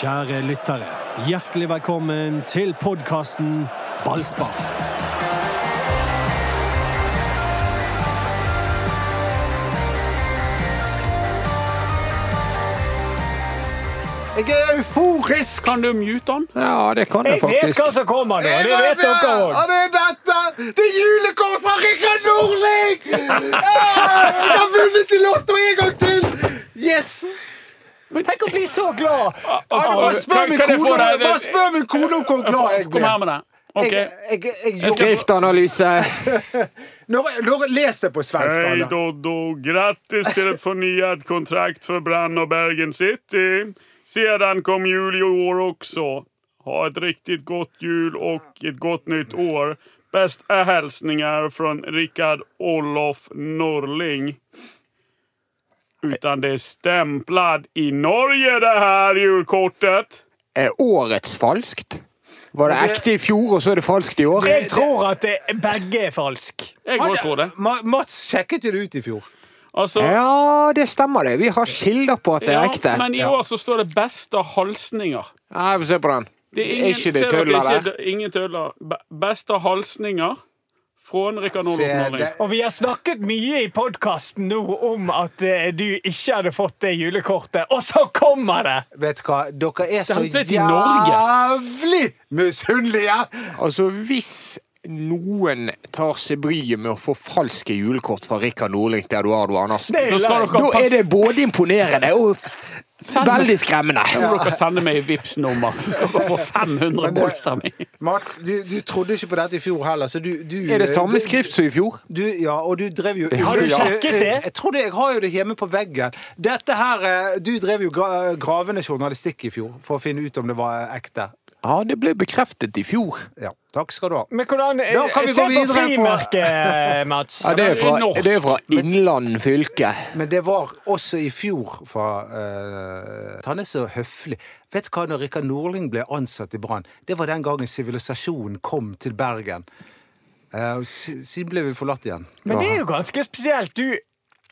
Kjære lyttere, hjertelig velkommen til podkasten Ballspar. Jeg er euforisk! Kan du mute den? Ja, det kan jeg Jeg vet hva som kommer nå, det vet dere òg. Og det er dette! Det er julekort fra Rikard Nordling! Ah, Jeg har vunnet i Lotto en gang til! Yes! Tenk å bli så glad! Altså, bare spør min kone bare spør min kone om hvor glad jeg Kom her med det. Ok. Jeg, jeg, jeg, Skriftanalyse. når, når, les det på svensk. Hei. Doddo! Grattis til et fornyet kontrakt for Brann og Bergen City. Sedan kom jul i år også. Ha et riktig godt jul og et godt nytt år. Bästa hälsningar fra Rikard Olof Norling. Utan det är stämplad i Norge det här julkortet. Er årets falskt? Var det ekte i fjor, og så er det falskt i år? Jeg tror at det, begge er falsk. Jeg går tror det. Ma Mats sjekket jo det ut i fjor. Altså, Ja, det stemmer det. Vi har kilder på at det er ja, ekte. men i år så står det bästa halsninger'. Ja, Få se på den. Det er Er ingen, ikke det tøller ikke- Ingen tøller. Beste halsninger. Från Rickard Olof Norling. Og vi har snakket mye i podkasten nå om at eh, du ikke hadde fått det julekortet, og så kommer det! Vet du hva, dere er så Stemplet i Norge. jævlig misunnelige! Altså, hvis noen tar seg bryet med å forfalske julekort fra Rikard Nordling til Eduardo Andersen, Det er Så skal dere da er det både imponerende og veldig skremmende. Da må dere sende meg vips nummer så skal dere få 500 Men bolster. Mats, du, du trodde ikke på dette i fjor heller, så du, du Er det samme du- skrift som i fjor? Du, ja, og du drev jo Har du Jeg- sjekket det? Jeg, jeg, tror det, jeg har jo det hjemme på veggen. Dette her, eh, Du drev jo gra gravende journalistikk i fjor for å finne ut om det var ekte. Ja, det ble bekreftet i fjor. Ja, Takk skal du ha. Men hvordan Da kan vi gå videre på- frimerket, Mats. Ja, det er fra, det er fra Innland fylke. Men det var også i fjor fra uh, Han er så høflig. Vet du hva, når Rikard Norling ble ansatt i Brann, det var den gangen sivilisasjonen kom til Bergen. Uh, Siden ble vi forlatt igjen. Men det er jo ganske spesielt. Du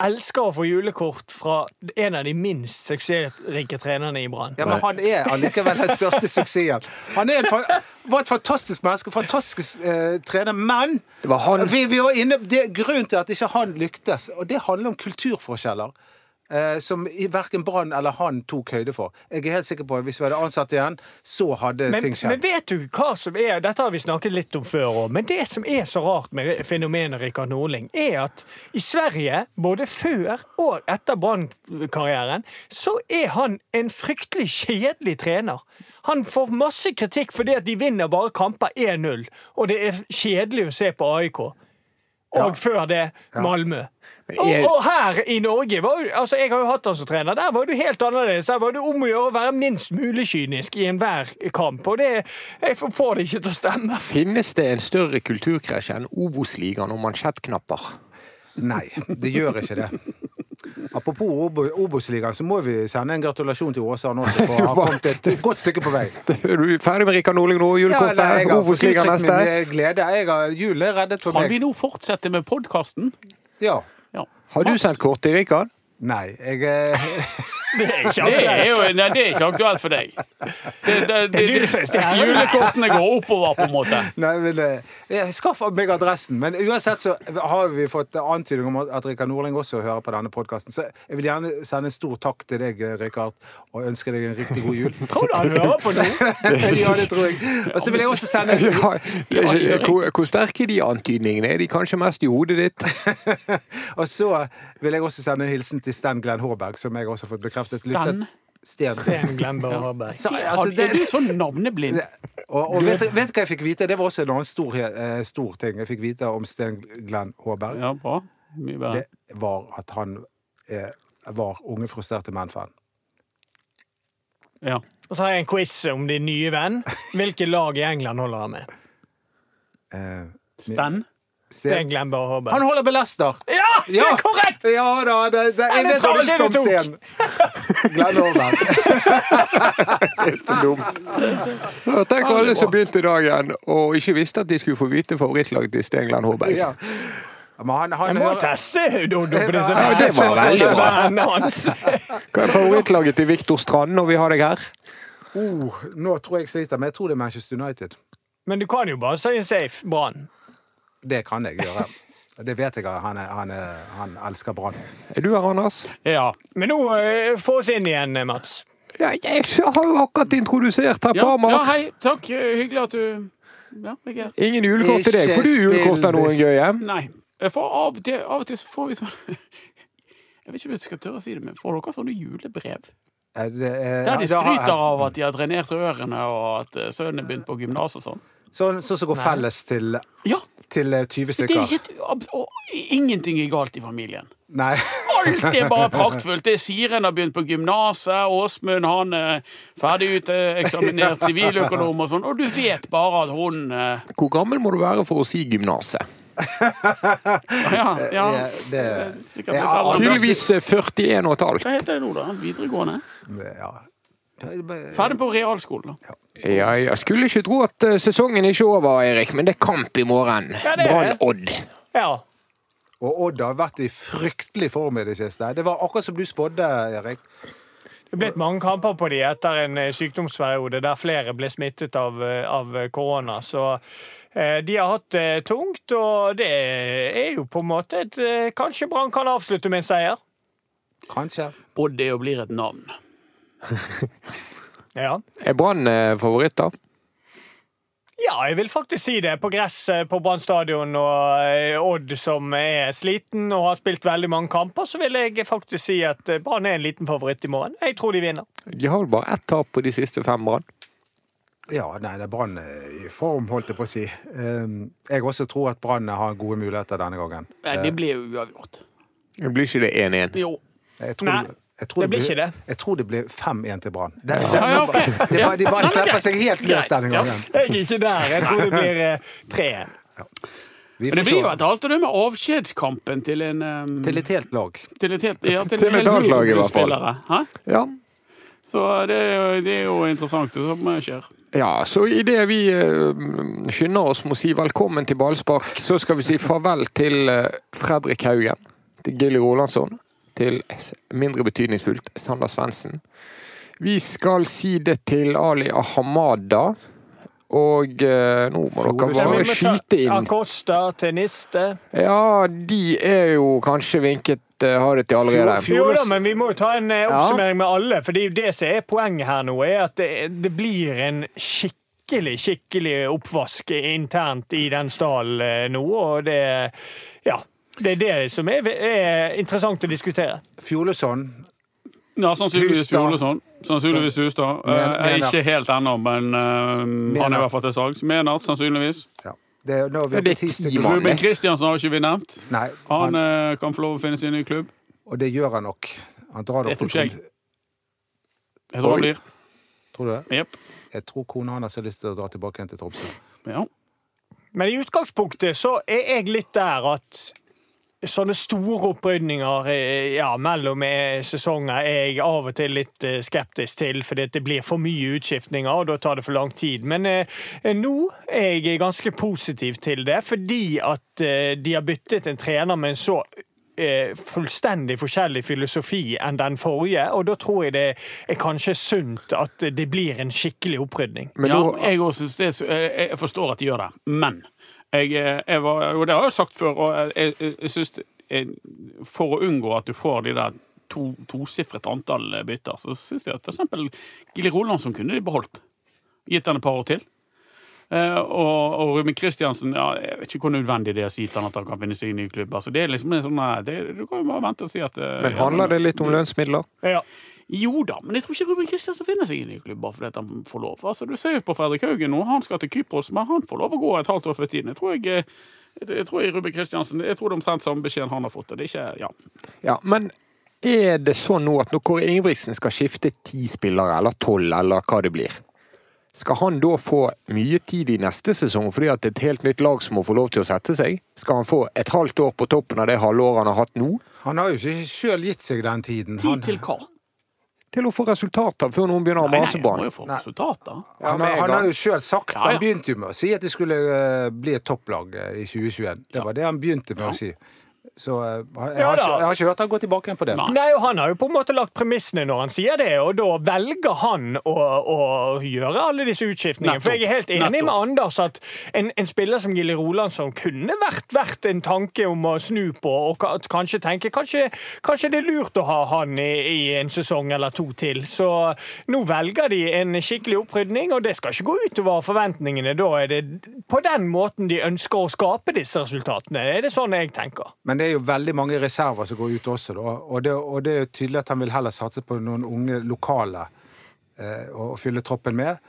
elsker å få julekort fra en av de minst suksessrike trenerne i Brann. Ja, men han er allikevel den største suksessen. Han er en, fa- var et fantastisk menneske, fantastisk eh, trener, men Det var han- vi, vi var inne, det Grunnen til at ikke han lyktes, og det handler om kulturforskjeller. Eh, som verken Brann eller han tok høyde for. Jeg er helt sikker på at Hvis vi hadde ansatt igjen, så hadde Men, ting skjedd. men vet du hva som er Dette har vi snakket litt om før òg, men det som er så rart med fenomenet Rikard Norling, er at i Sverige, både før og etter Brann-karrieren, så er han en fryktelig kjedelig trener. Han får masse kritikk fordi at de vinner bare kamper 1-0, og det er kjedelig å se på AIK. Og før det Malmö. Og, jeg- og her i Norge var altså Jeg har jo hatt han som trener. Der var du helt annerledes. Der var det om å gjøre å være minst mulig kynisk i enhver kamp. Og det Jeg får det ikke til å stemme. Finnes det en større kulturkrasj enn Obos-ligaen og mansjettknapper? Nei, det gjør ikke det. Apropos Obo- Obos-ligaen, så må vi sende en gratulasjon til Åsa nå, for å ha kommet et godt stykke på vei. Er du ferdig med Rikard Nordling nå? Julekortet? Ja, jeg har Obos-ligaen neste? glede. Jeg har, julen reddet for Kan vi nå fortsette med podkasten? Ja. Ja. Har du sendt kort til Rikard? Nei, jeg eh, Det er ikke Det er aktuelt. jo nei, det er ikke aktuelt for deg. Det, det, julekortene går oppover, på en måte. Nei, men eh, Jeg skaffa meg adressen. Men uansett så har vi fått antydning om at Rikard Norling også hører på denne podkasten. Så jeg vil gjerne sende en stor takk til deg, Rikard, og ønske deg en riktig god jul. Tror du han hører på nå? ja, det tror jeg. Og så vil jeg også sende Ja, hvor, hvor sterke er de antydningene? Er de kanskje mest i hodet ditt? Og så vil jeg også sende en hilsen til Sten Glenn Hårberg, som jeg også har fått bekreftet. Stan? Sten. Sten Glember Håberg. Ja. altså, Er du så navneblind? og og vet, vet du hva jeg fikk vite? Det var også en annen stor, eh, stor ting jeg fikk vite om Sten Glenn Hårberg. Ja, bra. Mye bedre. Det var at han eh, var Unge frustrerte menn-fan. Ja. Og så har jeg en quiz om din nye venn. Hvilke lag i England holder han med? Eh, Sten? Sten Glember Håberg. Han holder med Ja, det Ja. er korrekt! Ja da, det, det, jeg vet alt om du tok. Håber. det er Så dumt. Ja, Tenk alle som begynte dagen og ikke visste at de skulle få vite favorittlaget til Sten Glenn Håberg. Ja. Men han, han Jeg må hører- teste Dodo på disse Ja, det var veldig bra. Hva er favorittlaget til Viktor Strand når vi har deg her? Oh, nå tror jeg jeg sliter, men jeg tror det er Manchester United. Men du kan jo bare si en safe Brann. Det kan jeg gjøre. Det vet jeg at han, han, han elsker Brann. Er du her, Anders? Ja. Men nå eh, få oss inn igjen, eh, Mats. Ja, jeg har jo akkurat introdusert herr Ja, Parmar. ja, hei. Takk. eh, Hyggelig at du Ja, jeg er Ingen julekort til deg. Får du julekort av noen gøye? Nei. Får av og til, av og til så får vi sånn Jeg vet ikke om jeg skal tørre å si det, men får dere sånne julebrev? Det er- Der de skryter av at de har drenert ørene, og at sønnen er begynt på gymnas og sånn. Sånn sånn som går felles til, Ja, til eh, 20 det er stykker. helt Og ingenting er galt i familien. Nei. Alt er bare praktfullt. Det er Siren har begynt på gymnaset, Åsmund han er ferdig uteksaminert siviløkonom og sånn, og du vet bare at hun eh, Hvor gammel må du være for å si gymnaset? Ja, ja. Det. Tydeligvis eh, 41 og et halvt. Hva heter det nå, da? Videregående? ja. Ferdig på realskolen, da. Ja, jeg skulle ikke tro at eh, sesongen ikke er over, Erik, men det er kamp i morgen. Ja. Brann-Odd. Ja. Og Odd har vært i fryktelig form i det siste. Det var akkurat som du spådde, Erik. Det er blitt mange kamper på de etter en eh, sykdomsperiode der flere ble smittet av, eh, av korona. Så eh, de har hatt det tungt, og det er jo på en måte et Kanskje Brann kan avslutte med en seier? Kanskje. Odd er og blir et navn. Ja. Er Brann favoritt, da? ja, jeg vil faktisk si det. På gress eh, på Brann stadion og eh, Odd som er sliten og har spilt veldig mange kamper, så vil jeg faktisk si at eh, Brann er en liten favoritt i morgen. Jeg tror de vinner. De har vel bare ett tap på de siste fem, Brann. Ja, nei, det er Brann i form, holdt jeg på å si. Um, jeg også tror at Brann har gode muligheter denne gangen. Nei, det blir jo uavgjort. Det Blir ikke det 1-1? Jo. Jeg tror, Nei, jeg tror det blir ikke det. Jeg tror det blir 5-1 til Brann. De bare, de bare slipper seg helt løs denne ja. gangen. Jeg er ikke der. Jeg tror det blir eh, 3-1. Vi Men det blir jo et alt og det med avskjedskampen til en um, Til et helt lag. til et helt, ja, til Til et helt lag, i hvert fall. Hæ? Ja. Så det er, jo, det er jo interessant det som skjer. Ja, så idet vi eh, skynder oss med å si velkommen til ballspark, så skal vi si farvel til eh, Fredrik Haugen, til Gilly Rolandsson, til mindre betydningsfullt Sander Svendsen. Vi skal si det til Ali Ahamada, og eh, nå må dere bare skyte inn. Acosta til Niste. Ja, de er jo kanskje vinket eh, ha det til allerede. Jo da, men vi må jo ta en eh, oppsummering med alle. For det som er poenget her nå, er at det, det blir en skikkelig, skikkelig oppvask internt i den stallen eh, nå. Og det Ja. Det er det som er, er interessant å diskutere. Fjolesson Ja, sannsynligvis. Fjolesson. Sannsynligvis Hustad. Eh, ikke helt ennå, men eh, han er i hvert fall til salgs. Menart, sannsynligvis. ja. det, er- nå er det ti. Ruben Kristiansen har ikke vi nevnt. Nei, Han han, eh, kan få lov å finne sin nye klubb. og det gjør han nok. Han drar Det nok til jeg. Tror han blir. Tror du det? Yep. Jeg tror kona hans har lyst til å dra tilbake igjen til Tromsø. Ja. Men i utgangspunktet så er jeg litt der at sånne store opprydninger eh, ja, mellom eh, sesonger er jeg av og til litt eh, skeptisk til, fordi at det blir for mye utskiftninger, og da tar det for lang tid. Men eh, nå er jeg ganske positiv til det, fordi at eh, de har byttet en trener med en så eh, fullstendig forskjellig filosofi enn den forrige, og da tror jeg det er kanskje sunt at det blir en skikkelig opprydning. Men ja, jeg, også synes det jeg forstår at de gjør det, men jeg, eh, jeg var, og det har jeg sagt før, og jeg, jeg, er- For å unngå at du får de der to, tosifret antall bytter, så syns jeg at for eksempel Roland som kunne de beholdt. Gitt den et par år til. Eh, og, og Ruben Kristiansen ja, Jeg vet ikke hvor nødvendig det er å si til han at han kan finne seg i ny klubb. Altså, det er liksom en sånn, eh, det, Du kan jo bare vente og si at eh, men handler det litt om lønnsmidler? Ja. jo da, men jeg tror ikke Ruben Kristiansen finner seg i klubb bare fordi han får lov. Altså, du ser jo på Fredrik Haugen nå, han skal til Kypros, men han får lov å gå et halvt år før tiden. Jeg tror jeg, jeg tror jeg Ruben Kristiansen, jeg tror det er omtrent samme beskjeden han har fått. Det er ikke, ja. Ja, men er det sånn nå at når Kåre Ingebrigtsen skal skifte ti spillere, eller tolv, eller hva det blir, skal han da få mye tid i neste sesong fordi at det er et helt nytt lag som må få lov til å sette seg? Skal han få et halvt år på toppen av det halvåret han har hatt nå, Han har jo ikke sjøl gitt seg den tiden. Tid til hva? til å få resultater før noen begynner å mase på han? han, har- han har jo sjøl sagt Ja, ja. Han begynte jo med å si at det skulle eh, bli et topplag eh, i 2021. Det var det han begynte med å si. Så eh, jeg, har ja, ikke, jeg har ikke hørt han gå tilbake igjen på det. Nei. Og Han har jo på en måte lagt premissene når han sier det, og da velger han å, å gjøre alle disse utskiftningene. Netto. For jeg er helt enig Netto. med Anders at en, en spiller som Gilly Rolandsson kunne vært verdt en tanke om å snu på, og kanskje tenke kanskje, kanskje det er lurt å ha han i, i en sesong eller to til. Så nå velger de en skikkelig opprydning, og det skal ikke gå utover forventningene. Da er det på den måten de ønsker å skape disse resultatene. Er det sånn jeg tenker? Men det er jo veldig mange reserver som går ut også. Og det, og det er jo tydelig at han vil heller satse på noen unge lokale eh, og fylle troppen med,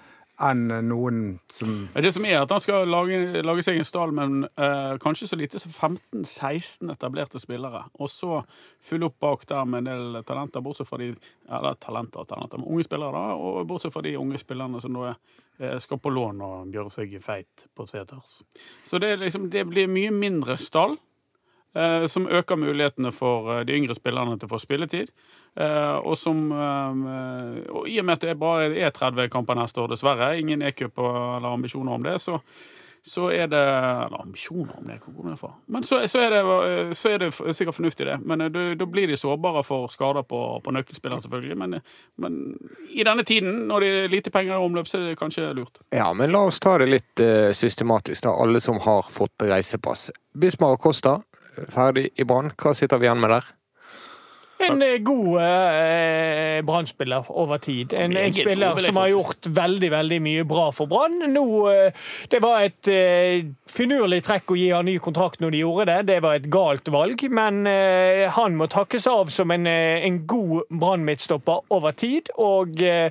enn noen som Det som er at Han skal lage, lage seg en stall med eh, kanskje så lite som 15-16 etablerte spillere. Og så fylle opp bak der med en del talenter, bortsett fra de eller talenter og talenter, men unge spillere. da, Og bortsett fra de unge spillerne som nå er skal på lån og gjøre seg feit på seters. Så det, liksom, det blir mye mindre stall. Eh, som øker mulighetene for eh, de yngre spillerne til å få spilletid. Eh, og som og I og med at det bare er 30 kamper neste år, dessverre, ingen e-cup eller ambisjoner om det, så, så er det Eller ambisjoner om det, hvor kommer det fra? Men så, så, er, det, så er det sikkert fornuftig, det. Men da blir de sårbare for skader på, på nøkkelspilleren, selvfølgelig. Men, men i denne tiden, når det er lite penger i omløp, så er det kanskje lurt. Ja, men la oss ta det litt systematisk, da. Alle som har fått reisepass. Bismar Costa, ferdig i Brann. Hva sitter vi igjen med der? En eh, god eh, Brann-spiller over tid. En, en spiller som har gjort veldig veldig mye bra for Brann. Nå, eh, Det var et eh, finurlig trekk å gi han ny kontrakt når de gjorde det. Det var et galt valg, men eh, han må takkes av som en, eh, en god Brann-midtstopper over tid. Og, eh,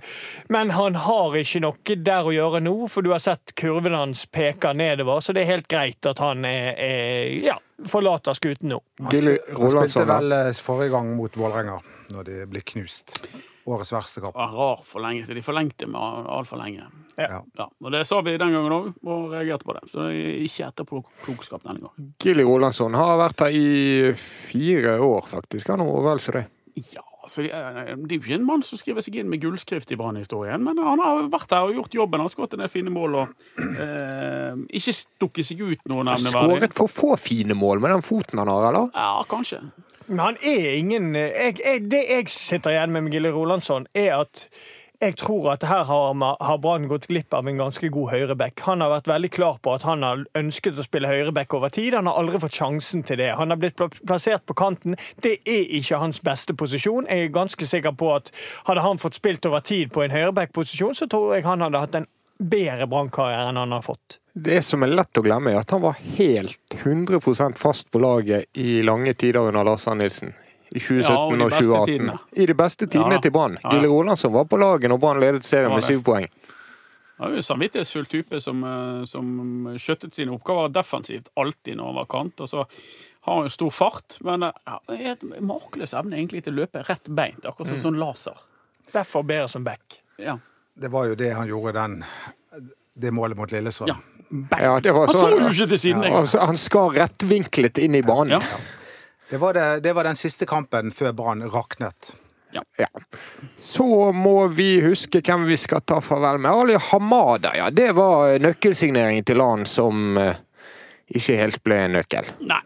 men han har ikke noe der å gjøre nå, for du har sett kurven hans peker nedover, så det er helt greit at han er, er, ja, forlater skuten nå. Gilly Rolandsson spilte vel eh, forrige gang mot Vålerenga, når de ble knust. Årets verste kamp. Ja, rar forlengelse. De forlengte med altfor lenge. Ja. Ja, og Det sa vi den gangen òg, og reagerte på det. Så det er ikke etterpåklokskap denne gangen. Gilly Rolandsson har vært her i fire år, faktisk. Han og vel det. Ja, altså, det er jo ikke en mann som skriver seg inn med gullskrift i Brann-historien, men han har vært her og gjort jobben. Han har skåret en del fine mål og eh, ikke stukket seg ut noe nevneverdig. Skåret for få fine mål med den foten han har, eller? Ja, kanskje. Men han er ingen jeg, jeg, Det jeg sitter igjen med med Gille Rolandsson, er at jeg tror at her har, har Brann gått glipp av en ganske god høyreback. Han har vært veldig klar på at han har ønsket å spille høyreback over tid. Han har aldri fått sjansen til det. Han har blitt plassert på kanten. Det er ikke hans beste posisjon. Jeg er ganske sikker på at hadde han fått spilt over tid på en høyreback-posisjon, så tror jeg han hadde hatt en bedre Brann-karriere enn han har fått. Det som er lett å glemme, er at han var helt 100% fast på laget i lange tider under Lars Arne Nilsen. I 2017 Ja, og de og 2018. tidene. I de beste tidene Ja til Brann. Ja, ja. Gille Rolandsson var på laget når Brann ledet serien med det. syv poeng. Han er jo en samvittighetsfull type som, eh, som skjøttet sine oppgaver defensivt alltid når han var kant. Og så har han jo stor fart, men eh, ja, det er makeløs evne egentlig til å løpe rett beint, akkurat som sånn laser. Derfor bedre som back. Ja. Det var jo det han gjorde den, det målet mot Lillesand. Ja. Ja, så, Han så sånn- jo ikke til siden engang. Ja, han skar rettvinklet inn i banen. Ja. Det, var det, det var den siste kampen før Brann raknet. Ja. Så må vi huske hvem vi skal ta farvel med. Ali Hamada, ja. Det var nøkkelsigneringen til LAN som eh, ikke helt ble en nøkkel. Nei.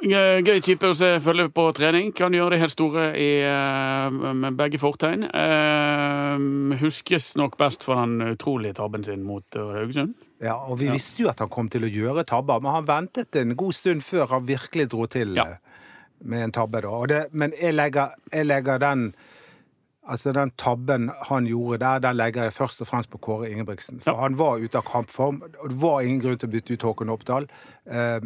Gøy type å se følge på trening. Kan gjøre det helt store i, eh, med begge fortegn. Eh, huskes nok best for den utrolige tabben sin mot Haugesund. Ja, og vi visste jo at han kom til å gjøre tabber, men han ventet en god stund før han virkelig dro til Ja. Eh, med en tabbe. da. Og det, men jeg legger, jeg legger den Altså Den tabben han gjorde der, den legger jeg først og fremst på Kåre Ingebrigtsen. For Ja. han var ute av kampform, og det var ingen grunn til å bytte ut Håkon Oppdal. Eh,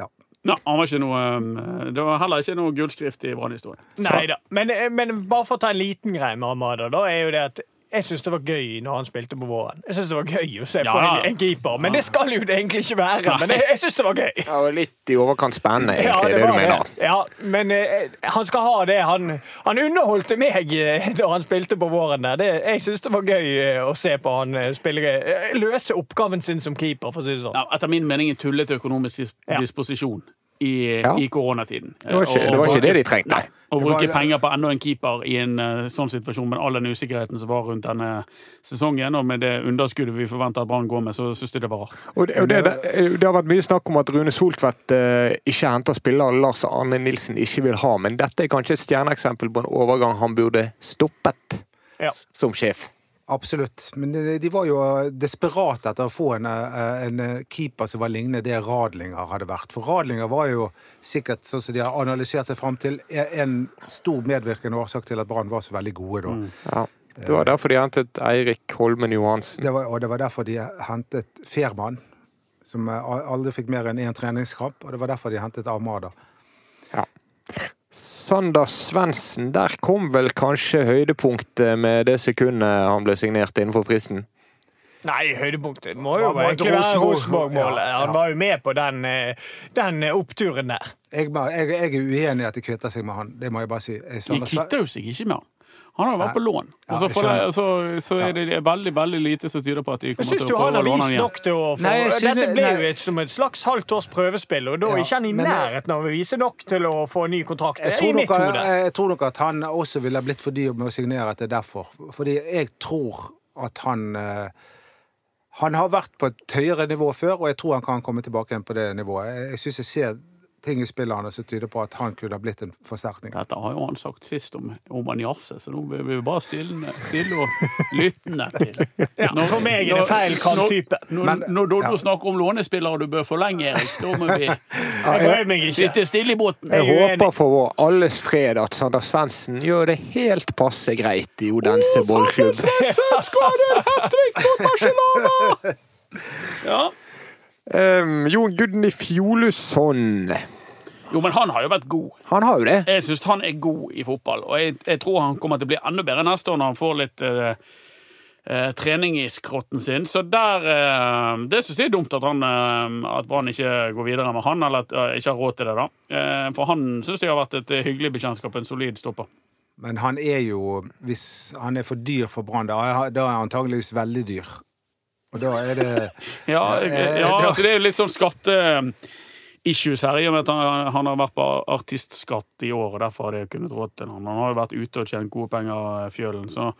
ja. Nei, han var ikke noe, eh, det var heller ikke noe gullskrift i brannhistorien. Nei da. Men, men bare for å ta en liten greie med Amada, da, er jo det at jeg syns det var gøy når han spilte på våren. Jeg synes det var gøy å se Ja, på en, en keeper, men det skal jo det egentlig ikke være. Men jeg, jeg syns det var gøy. Ja, og litt i overkant spennende, egentlig, det, det, du mener. Ja, men eh, han skal ha det. Han, han underholdte meg eh, da han spilte på våren. der. Det, jeg syns det var gøy eh, å se på han eh, spille, eh, løse oppgaven sin som keeper, for å si det sånn. Ja, etter min mening en tullete økonomisk dis Ja. disposisjon. I, Ja. i koronatiden. Det var ikke, Og- det, var og ikke det de trengte. Nei. Å bruke var- penger på enda en keeper i en uh, sånn situasjon med all den usikkerheten som var rundt denne sesongen, og med det underskuddet vi forventer at Brann går med, så syns jeg det var rart. Og det, og det, det, det har vært mye snakk om at Rune Soltvedt uh, ikke henter spillere Lars Arne Nilsen ikke vil ha, men dette er kanskje et stjerneeksempel på en overgang han burde stoppet Ja. som sjef. Absolutt. Men de, var jo desperate etter å få en, eh, en eh, keeper som var lignende det Radlinger hadde vært. For Radlinger var jo sikkert, sånn som de har analysert seg fram til, en stor medvirkende årsak til at Brann var så veldig gode da. Ja. Det var derfor de hentet Eirik Holmen Johansen. Det var, og det var derfor de hentet Ferman, som eh, aldri fikk mer enn én treningskamp. Og det var derfor de hentet Armada. Ja. Sander Svendsen, der kom vel kanskje høydepunktet med det sekundet han ble signert innenfor fristen? Nei, høydepunktet må jo må egentlig være Rosenborg? Rosenborg-målet. Ja, ja. Han var jo med på den, eh, den eh, oppturen der. Jeg, jeg, jeg er uenig i at de kvitter seg med han. Det må jeg bare si. Sander, De kvitter jo seg ikke med han. Han har jo vært på lån. Ja, Og så, det, så, så er det veldig veldig lite som tyder på at de kommer til å prøve å låne han vist igjen. nok til å få Nei, synes, Dette blir ble jo et, som et slags halvt års prøvespill, og da er Ja, ikke han i nærheten av å vise nok til å få ny kontrakt. Jeg er tror, nok, jeg tror nok at han også ville blitt for dyr med å signere at det er derfor. Fordi jeg tror at han eh, Han har vært på et høyere nivå før, og jeg tror han kan komme tilbake igjen på det nivået. Jeg, synes jeg ser ting i spillene som tyder på at han kunne ha blitt en forsterkning. Dette har jo han sagt sist om, om han så nå blir vi bare stille, stille og lyttende. Ja, for meg er det feil kanttype. Når, Men- når, når Doddo ja. snakker om lånespillere du bør forlenge, Erik, da må vi Jeg sitte stille i båten. Jeg er håper for vår alles fred at Sander Svendsen gjør det helt passe greit i Odense bollklubb. Skårer hat trick mot Barcelona! Ja. Um, Jon Gudny Fjolusson. Jo, men han har jo vært god. Han har jo det. Jeg syns han er god i fotball, og jeg, jeg tror han kommer til å bli enda bedre neste år når han får litt uh, eh, trening i skrotten sin. Så der uh, Det syns jeg er dumt at, han, at Brann ikke går videre med han, eller at ikke har råd til det, da. Eh, for han syns jeg har vært et hyggelig bekjentskap, en solid stopper. Men han er jo Hvis han er for dyr for Brann, da da er han antageligvis veldig dyr. Og da er det Ja, Eh, ja altså det er jo litt sånn skatte-issues her, i og med at han, han har vært på artistskatt i år, og derfor har det kunnet råd til han. Han har jo vært ute og tjent gode penger, Fjølen, så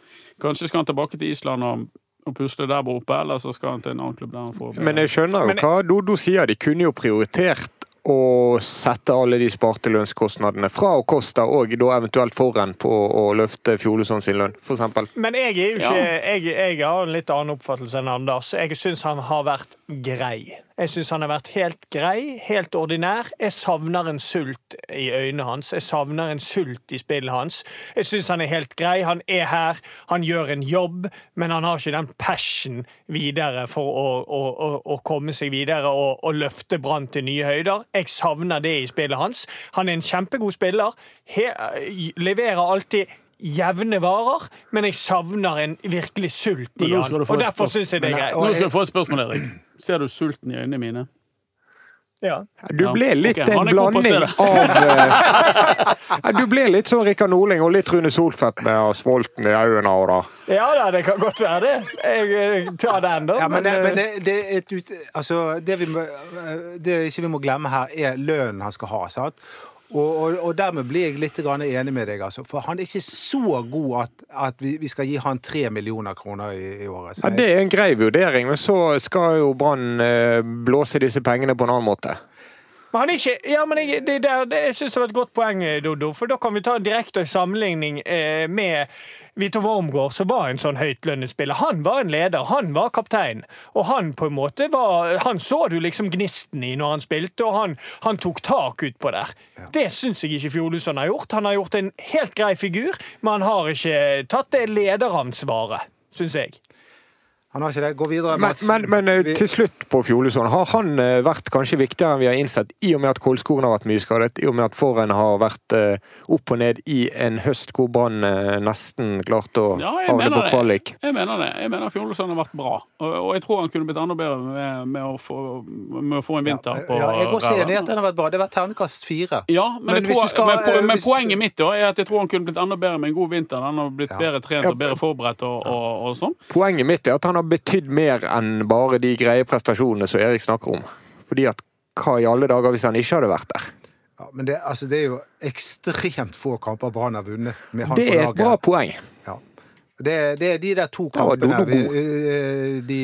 kanskje skal han tilbake til Island og, og pusle der oppe, eller så skal han til en annen klubb der han får Men jeg skjønner jo hva Dodo sier. De kunne jo prioritert å sette alle de sparte lønnskostnadene fra og Kosta, og da eventuelt foran på å løfte Fjoluson sin lønn, eksempel. Men jeg er jo ikke Ja. jeg, jeg har en litt annen oppfattelse enn Anders. Jeg syns han har vært grei. Jeg syns han har vært helt grei, helt ordinær. Jeg savner en sult i øynene hans. Jeg savner en sult i spillet hans. Jeg syns han er helt grei. Han er her, han gjør en jobb, men han har ikke den passion videre for å, å, å, å komme seg videre og, løfte Brann til nye høyder. Jeg savner det i spillet hans. Han er en kjempegod spiller. He, leverer alltid jevne varer, men jeg savner en virkelig sult i han. skal du få Og derfor syns jeg det er greit. Nå skal du få et spørsmål, Erik. Ser du sulten i øynene mine? Ja. Du ble litt ok, han en er blanding av eh, Du ble litt sånn Rikard Norling og litt Rune Soltvedt med svolten i øynene. Og da. ja da, det kan godt være det. Jeg, jeg tar den, da. Ja, men, det, eh, men det, det, et altså, det, vi det ikke vi må glemme her, er lønnen han skal ha. Sant? Og, og, og dermed blir jeg litt enig med deg. Altså. For han er ikke så god at, at vi, vi skal gi han tre millioner kroner i, i året. Så Ja, det er en grei vurdering, men så skal jo Brann eh, blåse disse pengene på en annen måte. Men han er ikke, ja, men jeg, det der, det, jeg synes det var et godt poeng, Dodo. For da kan vi ta en direkte sammenligning eh, med Vito Wormgård, som var en sånn høytlønnet spiller. Han var en leder, han var kaptein. Og han på en måte var Han så du liksom gnisten i når han spilte, og han, han tok tak utpå der. Det syns jeg ikke Fjoluson har gjort. Han har gjort en helt grei figur, men han har ikke tatt det lederansvaret, syns jeg. Han har ikke det. Gå videre, Men, Mats. men, men eh, til slutt på Fjolesund. Har han eh, vært kanskje viktigere enn vi har innsett, i og med at Kolskogen har vært mye skadet, i og med at Forhen har vært eh, opp og ned i en høst hvor Brann nesten klarte å Ja, jeg havne på kvalik? Jeg mener det. Jeg mener Fjolesund har vært bra. Og, og jeg tror han kunne blitt enda bedre med, med, å, få, med å få en vinter på ja, jeg er også enig i at den har vært bra. Det har vært terningkast fire. Ja, men, Men tror, skal, men, po eh, men hvis- poenget mitt da er at jeg tror han kunne blitt enda bedre med en god vinter. Han har blitt Ja. bedre trent og bedre forberedt og, og, og sånn. Poenget mitt er at han har betydd mer enn bare de greie prestasjonene som Erik snakker om. Fordi at hva i alle dager hvis han ikke hadde vært der? Ja, men det, altså, det er jo ekstremt få kamper Brann har vunnet med han Det er et bra poeng. Ja. Det, det er de der to kampene ja, god. eh, de,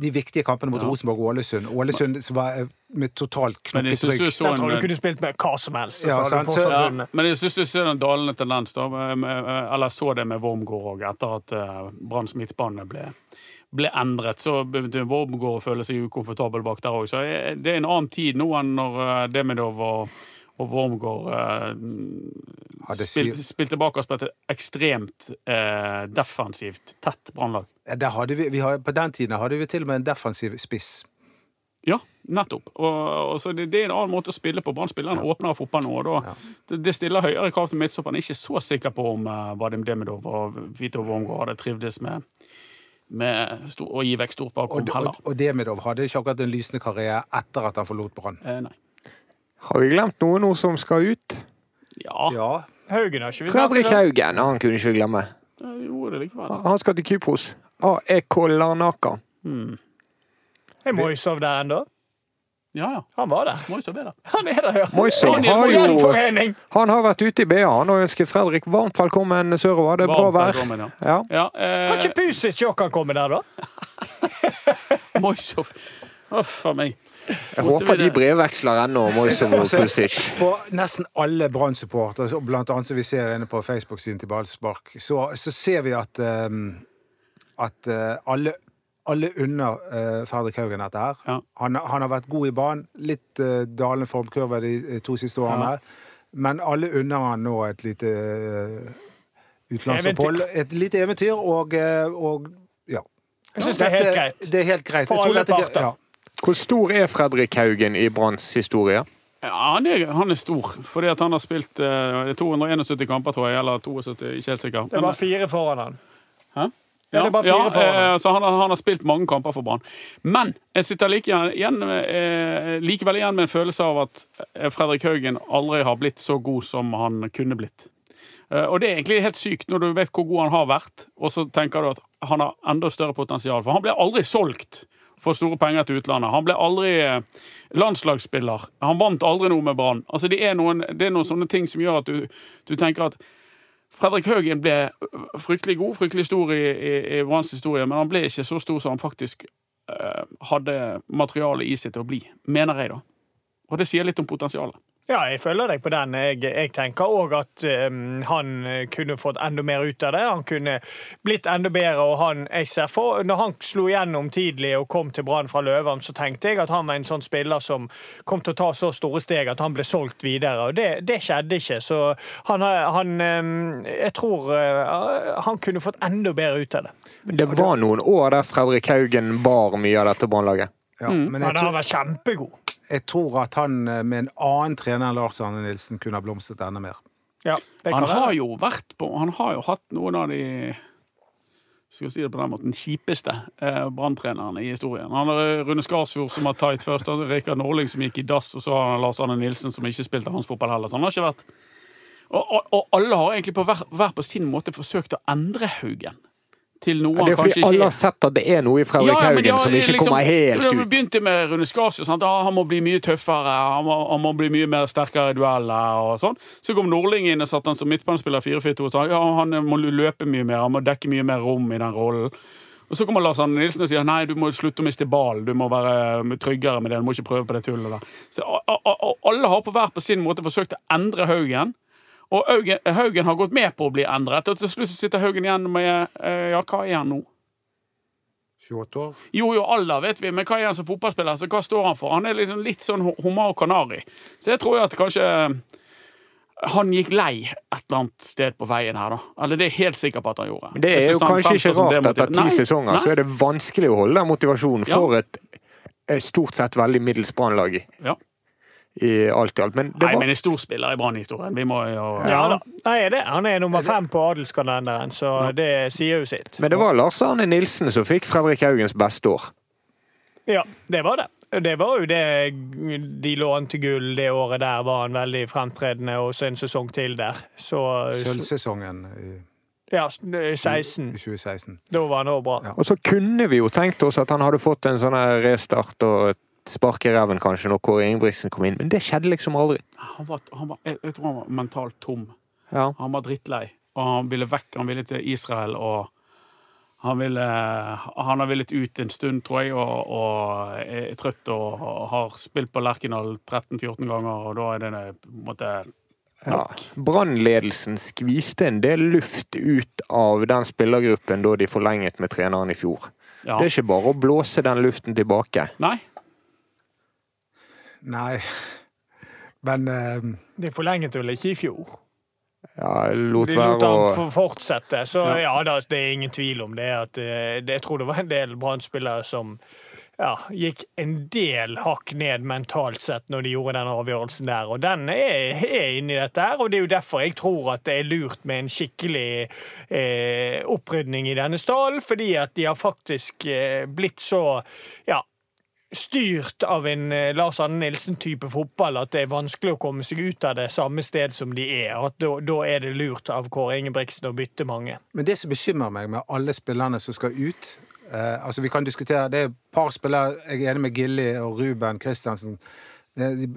de viktige kampene mot Ja. Rosenborg og Ålesund. Ålesund som var eh, med totalt Men jeg Der tror du kunne spilt med hva som helst. Ja, så sant, så- ja, men jeg syns du ser en dalende tendens, da. med- med- Eller så det med Wormgård òg, etter at Branns midtbane ble, ble endret. Så begynte Wormgård å føle seg ukomfortabel bak der òg. Så eh, det er en annen tid nå enn når Demidov og, og Wormgård eh, spil, spilte bak oss på et ekstremt eh, defensivt, tett brannlag. Ja, vi, vi på den tiden hadde vi til og med en defensiv spiss. Ja, nettopp. Og, og så det, det er en annen måte å spille på. Brann spiller en åpnere fotball nå. og da, det, det stiller høyere krav til midtstopperen. Jeg er ikke så sikker på om uh, Vadim Demidov og Vito Wormgård hadde trivdes med, med stor, å gi vekk stort Og, heller. og, heller. og Demidov hadde ikke akkurat en lysende karriere etter at han forlot Brann. Eh, nei. Har vi glemt noe nå som skal ut? Ja, Ja, Haugen har ikke vi Fredrik. Haugen, han kunne ikke vi glemme. jeg gjorde det likevel. Han skal til Kypros. AEK Larnaka. Er Moisov der ennå? Ja, ja. Han var der. Moisov er der. Han er der, ja. Moisov har jo. Han har vært ute i BA han og ønsker Fredrik varmt velkommen sørover. Det er bra Varmt vær. velkommen, ja. Ja. Ja, eh, Kan ikke Pusic òg kan komme der, da? Moisov. Uff a meg. Jeg håper de brevveksler ennå, og Pusic. På nesten alle Brann-supportere, blant annet som vi ser inne på Facebook-siden til Ballspark, så, så ser vi at, um, at uh, alle, alle unner uh, Fredrik Haugen dette her. Ja. Han, han har vært god i banen. Litt uh, dalende formkurve de to siste årene. Men alle unner han nå et lite uh, utenlandsopphold. Et lite eventyr, og, uh, og ja. Jeg syns det er helt greit. Det er helt greit. For alle parter. Ja. Hvor stor er Fredrik Haugen i Branns historie? Ja, han er, han er stor, fordi at han har spilt eh, 271 kamper, tror jeg. Eller 72, ikke helt sikker. Det var fire foran han. Hæ? Ja, det bare fire foran. eh, så han har, han har spilt mange kamper for Brann. Men jeg sitter like igjen, eh, likevel igjen med en følelse av at eh, Fredrik Haugen aldri har blitt så god som han kunne blitt. Eh, og det er egentlig helt sykt når du vet hvor god han har vært, og så tenker du at han har enda større potensial. For han blir aldri solgt for store penger til utlandet. Han ble aldri eh, landslagsspiller. Han vant aldri noe med Brann. Altså, det, er noen, det er noen sånne ting som gjør at du, du tenker at Fredrik Haugen ble fryktelig god, fryktelig stor i, i, i Branns historie, men han ble ikke så stor som han faktisk eh, hadde materiale i seg til å bli, mener jeg, da. Og det sier litt om potensialet. Ja, jeg følger deg på den. Jeg, jeg tenker òg at um, han kunne fått enda mer ut av det. Han kunne blitt enda bedre. og han, jeg ser for, Når han slo igjennom tidlig og kom til Brann fra Løvam, så tenkte jeg at han var en sånn spiller som kom til å ta så store steg at han ble solgt videre. og Det, det skjedde ikke. Så han, han um, Jeg tror uh, han kunne fått enda bedre ut av det. Det var noen år der Fredrik Haugen bar mye av dette Brannlaget. Ja, men jeg Han har vært kjempegod. Jeg tror at han eh, med en annen trener enn Lars Arne Nilsen kunne ha blomstret enda mer. Ja, Han har jo vært på Han har jo hatt noen av de skal si det på den måten, kjipeste eh, branntrenerne i historien. Han har Rune Skarsfjord som har tight først, Rikard Norling som gikk i dass, og så har han Lars Arne Nilsen som ikke spilte hans fotball heller. Så han har ikke vært Og, og, og alle har egentlig på hver, hver på sin måte forsøkt å endre Haugen til noe Det han er fordi alle har sett at det er noe i Fredrik Ja, Haugen som ikke liksom, kommer helt Det Vi begynte med Rune Skarsjø. sant? Ah, Han må bli mye tøffere, han må, han må bli mye mer sterkere i dueller. og sånn. Så kom Nordling inn og satte han som midtbanespiller 4-4-2 og sa ja, han må løpe mye mer, han må dekke mye mer rom i den rollen. Og Så kommer Lars Arne Nilsen og sier nei, du må slutte å miste ballen, du må være tryggere med det, du må ikke prøve på det tullet der. Så Alle har på hver på sin måte forsøkt å endre Haugen. Og Haugen, Haugen har gått med på å bli endret, og til slutt sitter Haugen igjen med eh, ja, hva er han nå? 28 år. Jo, jo, alder vet vi, men hva er han som fotballspiller? Så hva står han for? Han er liksom litt sånn Homar Kanari. Så jeg tror jo at kanskje eh, han gikk lei et eller annet sted på veien her, da. Eller det er jeg helt sikker på at han gjorde. Det er jo kanskje ikke rart etter ti sesonger, nei. så er det vanskelig å holde den motivasjonen Ja. for et eh, stort sett veldig middels Brannlag i, Ja. I alt i alt. Men det Nei, var, men en stor spiller i Brann-historien. Vi må jo Ja da. Nei, det, han er nummer fem på adelskalenderen, så det sier jo sitt. men det var Lars Arne Nilsen som fikk Fredrik Haugens beste år. Ja, det var det. Det var jo det de lånte gull det året der, var han veldig fremtredende, og så en sesong til der. Så Sølvsesongen i, ja, 16. 2016. Da var han òg bra. Ja. Og så kunne vi jo tenkt oss at han hadde fått en sånn restart og et spark i ræven kanskje når Kåre Ingebrigtsen kom inn, men det skjedde liksom aldri. Han var, han var, jeg, jeg tror han var mentalt tom. Ja. Han var drittlei, og han ville vekk. Han ville til Israel, og han ville Han har villet ut en stund, tror jeg, og, og er trøtt og har spilt på Lerkendal 13-14 ganger, og da er det på en måte Ja. Brannledelsen skviste en del luft ut av den spillergruppen da de forlenget med treneren i fjor. Ja. Det er ikke bare å blåse den luften tilbake. Nei. Nei. Men uh, De forlenget vel ikke i fjor? Ja, lot De lot være han å fortsette. Så ja, da, det er ingen tvil om det. At, uh, det jeg tror det var en del Brann-spillere som ja, gikk en del hakk ned mentalt sett når de gjorde den avgjørelsen der. Og den er, er inni dette her, og det er jo derfor jeg tror at det er lurt med en skikkelig eh, opprydning i denne stallen, fordi at de har faktisk eh, blitt så ja, styrt av en eh, Lars Arne Nilsen-type fotball at det er vanskelig å komme seg ut av det samme sted som de er. og At da, er det lurt av Kåre Ingebrigtsen å bytte mange. Men det som bekymrer meg med alle spillerne som skal ut eh, altså Vi kan diskutere Det er et par spillere Jeg er enig med Gilly og Ruben Kristiansen. Eh, De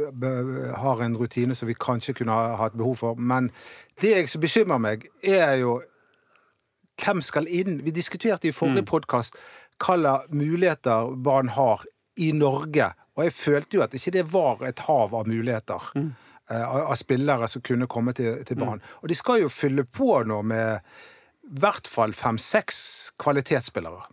har en rutine som vi kanskje kunne ha hatt behov for. Men det jeg som bekymrer meg, er jo hvem skal inn? Vi diskuterte i forrige podkast hvilke muligheter barn har i Norge. Og jeg følte jo at ikke det var et hav av muligheter. Mm. Av av spillere som kunne komme til, til Brann. Og de skal jo fylle på nå med i hvert fall fem-seks kvalitetsspillere.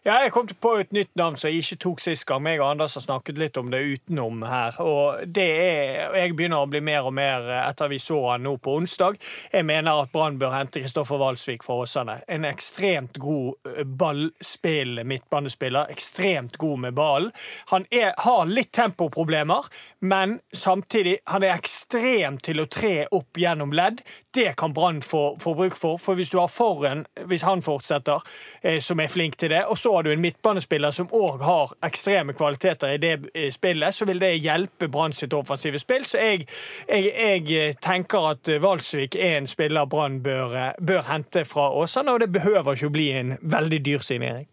Ja, jeg kom på et nytt navn som jeg ikke tok sist gang. Jeg og Anders har snakket litt om det utenom her. Og det er, jeg begynner å bli mer og mer etter vi så han nå på onsdag. Jeg mener at Brann bør hente Kristoffer Walsvik fra Åsane. En ekstremt god eh, ballspillende midtbanespiller. Ekstremt god med ballen. Han er, har litt tempoproblemer, men samtidig han er ekstremt til å tre opp gjennom ledd. Det kan Brann få, få bruk for. For hvis du har foran, hvis han fortsetter, eh, som er flink til det, og så har du en midtbanespiller som òg har ekstreme kvaliteter i det eh, spillet, så vil det hjelpe Brann sitt offensive spill. Så jeg, jeg, jeg eh, tenker at eh, Valsvik er en spiller Brann bør, bør hente fra Åsane, og det behøver ikke å bli en veldig dyr signering.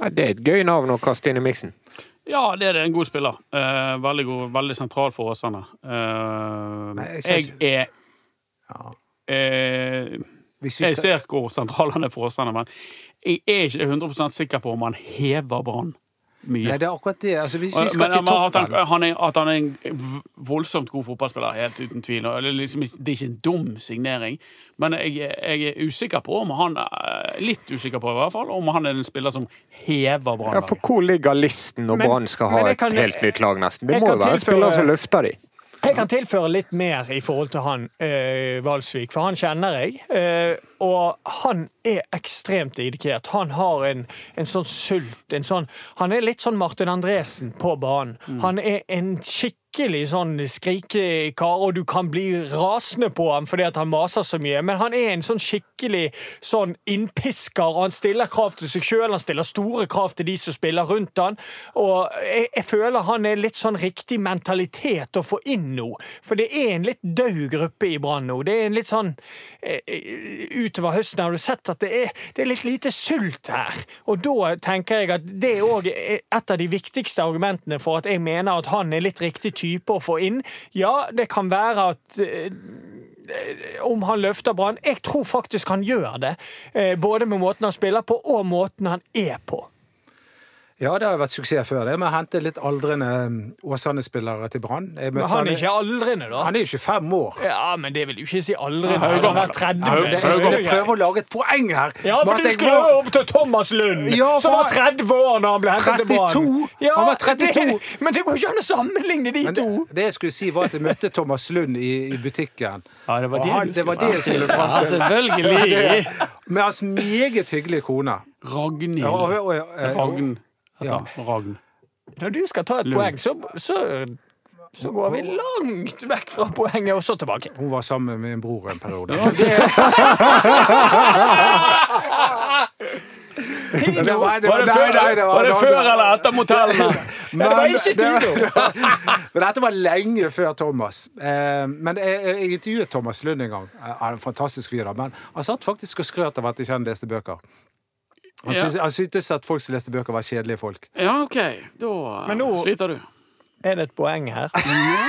Det er et gøy navn å kaste inn i miksen. Ja, det er det. En god spiller. Eh, veldig god, veldig sentral for Åsane. Eh, Nei, jeg jeg er er eh, Hvis vi Jeg ser hvor sentral han er for Åsane, men jeg er ikke 100 sikker på om han hever Brann mye. Nei, det er akkurat det. Altså, hvis vi skal men til at han, toppen han er, at han er en voldsomt god fotballspiller, helt uten tvil. Det er, liksom, det er ikke en dum signering, men jeg, jeg er usikker på om han er Litt usikker på i hvert fall, om han er en spiller som hever Brann. Ja, For hvor ligger listen når Men- Brann skal ha jeg et kan- helt nytt lag, nesten? Det må jo være en spiller som løfter de. Jeg kan tilføre litt mer i forhold til han eh, Valsvik, for han kjenner jeg. Eh, og han er ekstremt dedikert. Han har en, en sånn sult en sånn, Han er litt sånn Martin Andresen på banen. Han er en skikkelig sånn skrikekar, og du kan bli rasende på ham fordi han maser så mye, men han er en sånn skikkelig sånn innpisker, og han stiller krav til seg sjøl, han stiller store krav til de som spiller rundt han, og jeg, jeg føler han er litt sånn riktig mentalitet å få inn nå, for det er en litt død gruppe i Brann nå. Det er en litt sånn eh, Utover høsten har du sett at det er, det er litt lite sult her, og da tenker jeg at det er et av de viktigste argumentene for at jeg mener at han er litt riktig type å få inn. Ja, det kan være at eh, om han løfter Brann. Jeg tror faktisk han gjør det. eh, Både med måten han spiller på, og måten han er på. Ja, det har vært suksess før, det med å hente litt aldrende um, Åsane-spillere til Brann. Men han er ikke aldrende, da. han er jo 25 år. Ja, men det vil jo ikke si aldrende. Haugan har vært 30. Ja, jeg skulle prøve å lage et poeng her. Ja, for du skulle var- opp til Thomas Lund, Ja, som var 30 år da han ble hentet til Brann. 32? Ja, Han var 32. Det, men det går ikke an å sammenligne de Men to. det, det jeg skulle si, var at jeg møtte Thomas Lund i, i butikken. Ja, det var det han, det var det jeg skulle fram til. selvfølgelig! Med hans meget hyggelige kone. Ragnhild. Ja, og, og, og, Ragn. Ja. Ragn. Når du skal ta et poeng, så, så, så går vi langt vekk fra poenget, og så tilbake. hun var sammen med min bror en periode. Men det var- det Var det før, nei, det var- var det det før eller etter motellene? Ja, det var ikke Tido! Men dette var lenge før Thomas. Eh, men jeg, jeg intervjuet Thomas Lund en gang. Eh, Han er en fantastisk fyr, da. Men han satt faktisk og skrøt av at ikke han leste bøker. Han, Ja. syntes, han syntes at folk som leste bøker, var kjedelige folk. Ja, OK. Da Men nå- sliter du. Er det et poeng her?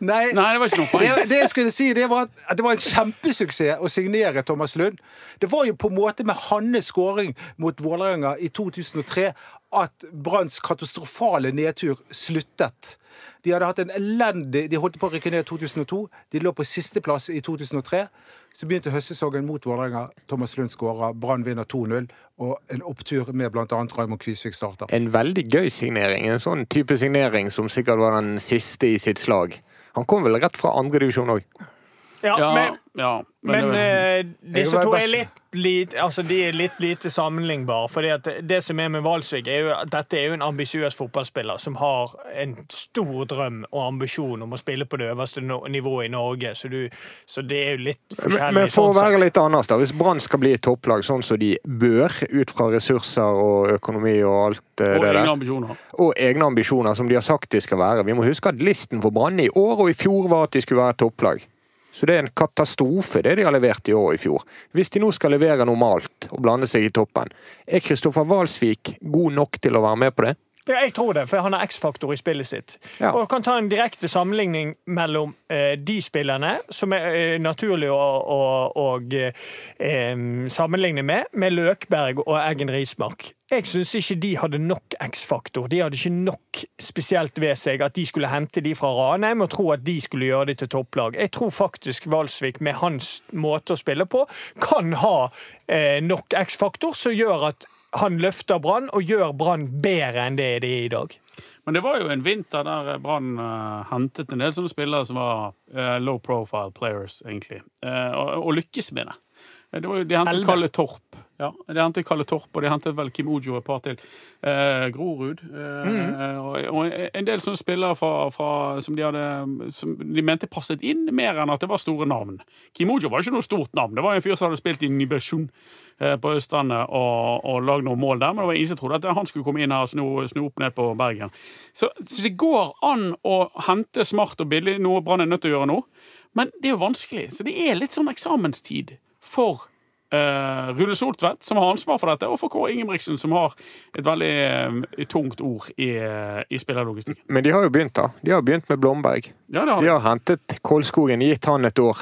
Nei, Nei, det var ikke noe poeng. det, det jeg skulle si, det var at det var en kjempesuksess å signere Thomas Lund. Det var jo på en måte med hans skåring mot Vålerenga i 2003 at Branns katastrofale nedtur sluttet. De hadde hatt en elendig De holdt på å rykke ned i 2002. De lå på sisteplass i 2003. Så begynte høstsesongen mot Vålerenga. Thomas Lund skåra. Brann vinner 2-0. Og en opptur med bl.a. Raymond Kvisvik starter. En veldig gøy signering. En sånn type signering som sikkert var den siste i sitt slag. Han kom vel rett fra andredivisjon òg. Ja, Ja, men, ja, men men uh, disse to er litt, litt, altså, de er litt lite sammenlignbare. fordi at det som er med Valsvik, er jo at dette er jo en ambisiøs fotballspiller som har en stor drøm og ambisjon om å spille på det øverste nivået i Norge. Så, du, så det er jo litt Men, forskjellig. men for å sånn være litt annerledes, da. Hvis Brann skal bli et topplag sånn som de bør, ut fra ressurser og økonomi og alt eh, og det der, ambisjoner. og egne ambisjoner som de har sagt de skal være Vi må huske at listen for Brann i år og i fjor var at de skulle være et topplag. Så det er en katastrofe, det de har levert i år og i fjor. Hvis de nå skal levere normalt og blande seg i toppen, er Kristoffer Walsvik god nok til å være med på det? Jeg tror det, for han har X-faktor i spillet sitt. Ja. Og kan ta en direkte sammenligning mellom eh, de spillerne, som er eh, naturlig å, å, å eh, sammenligne med, med Løkberg og Eggen Rismark. Jeg syns ikke de hadde nok X-faktor. De hadde ikke nok spesielt ved seg at de skulle hente de fra Ranheim og tro at de skulle gjøre de til topplag. Jeg tror faktisk Valsvik, med hans måte å spille på, kan ha eh, nok X-faktor som gjør at han løfter Brann og gjør Brann bedre enn det det er i dag. Men det var jo en vinter der Brann uh, hentet en del sånne spillere som var uh, low profile players, egentlig. uh, og, og lykkes med det. Eh, det var jo, de hentet. Kalle Torp. Ja, de hentet Kalle Torp, og de hentet vel Kim Ojo et par til. Eh, Grorud. Eh, og, og en del sånne spillere fra, fra, som de hadde Som de mente passet inn, mer enn at det var store navn. Kim Ojo var ikke noe stort navn. Det var en fyr som hadde spilt i Nybergsund eh, på Østlandet og, og lagd noen mål der, men det var ingen som trodde at han skulle komme inn her og sno, sno opp ned på Bergen. Så, så det går an å hente smart og billig, noe Brann er nødt til å gjøre nå. Men det er jo vanskelig. Så det er litt sånn eksamenstid for eh, Rune Soltvedt, som har ansvar for dette, og for Kåre Ingebrigtsen, som har et veldig eh, tungt ord i, eh, i spillerlogistikken. Men de har jo begynt, da. De har begynt med Blomberg. Ja, det har De de. har hentet Kolskogen, gitt han et år.